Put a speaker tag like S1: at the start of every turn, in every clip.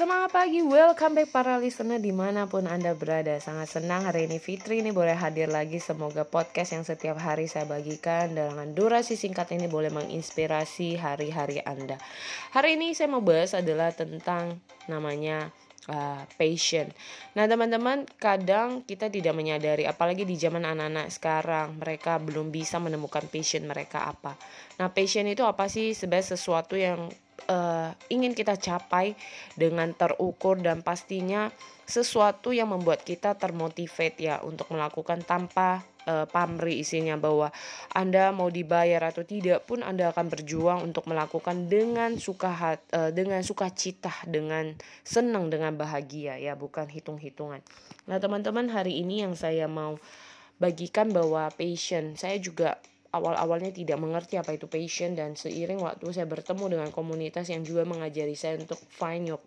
S1: Semangat pagi, welcome back para listener di mana pun Anda berada Sangat senang hari ini Fitri ini boleh hadir lagi Semoga podcast yang setiap hari saya bagikan Dengan durasi singkat ini boleh menginspirasi hari-hari Anda Hari ini saya mau bahas adalah tentang namanya uh, passion. Nah, teman-teman, kadang kita tidak menyadari, apalagi di zaman anak-anak sekarang, mereka belum bisa menemukan passion mereka apa. Nah, passion itu apa sih? Sebenarnya sesuatu yang uh, ingin kita capai dengan terukur dan pastinya sesuatu yang membuat kita termotivate ya untuk melakukan tanpa uh, pamri isinya bahwa Anda mau dibayar atau tidak pun Anda akan berjuang untuk melakukan dengan suka hat, uh, dengan sukacita, dengan senang, dengan bahagia ya, bukan hitung-hitungan. Nah, teman-teman, hari ini yang saya mau bagikan bahwa passion saya juga awal-awalnya tidak mengerti apa itu passion dan seiring waktu saya bertemu dengan komunitas yang juga mengajari saya untuk find your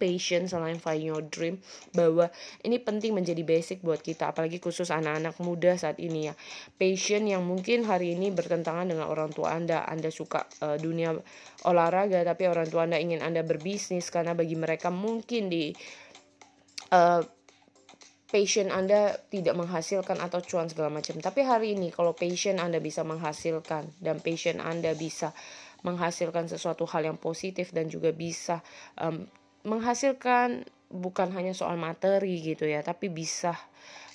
S1: passion selain find your dream bahwa ini penting menjadi basic buat kita apalagi khusus anak-anak muda saat ini ya. Passion yang mungkin hari ini bertentangan dengan orang tua anda anda suka uh, dunia olahraga tapi orang tua anda ingin anda berbisnis karena bagi mereka mungkin di uh, passion Anda tidak menghasilkan atau cuan segala macam. Tapi hari ini kalau passion Anda bisa menghasilkan dan passion Anda bisa menghasilkan sesuatu hal yang positif dan juga bisa um, menghasilkan bukan hanya soal materi gitu ya, tapi bisa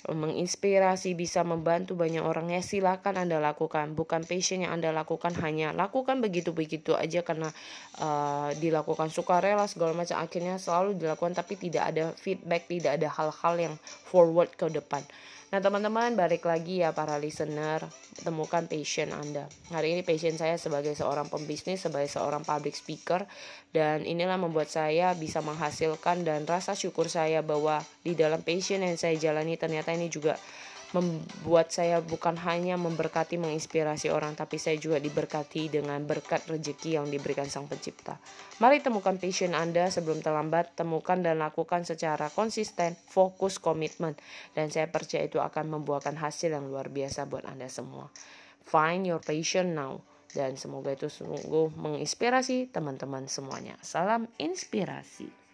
S1: menginspirasi, bisa membantu banyak orang ya silakan Anda lakukan. Bukan passion yang Anda lakukan hanya lakukan begitu-begitu aja karena uh, dilakukan sukarela segala macam akhirnya selalu dilakukan tapi tidak ada feedback, tidak ada hal-hal yang forward ke depan. Nah teman-teman balik lagi ya para listener temukan passion Anda. Hari ini passion saya sebagai seorang pembisnis, sebagai seorang public speaker dan inilah membuat saya bisa menghasilkan dan rasa syukur saya bahwa di dalam passion yang saya jalani ternyata ini juga membuat saya bukan hanya memberkati menginspirasi orang tapi saya juga diberkati dengan berkat rezeki yang diberikan Sang Pencipta. Mari temukan passion Anda sebelum terlambat, temukan dan lakukan secara konsisten, fokus, komitmen dan saya percaya itu akan membuahkan hasil yang luar biasa buat Anda semua. Find your passion now dan semoga itu sungguh menginspirasi teman-teman semuanya. Salam inspirasi.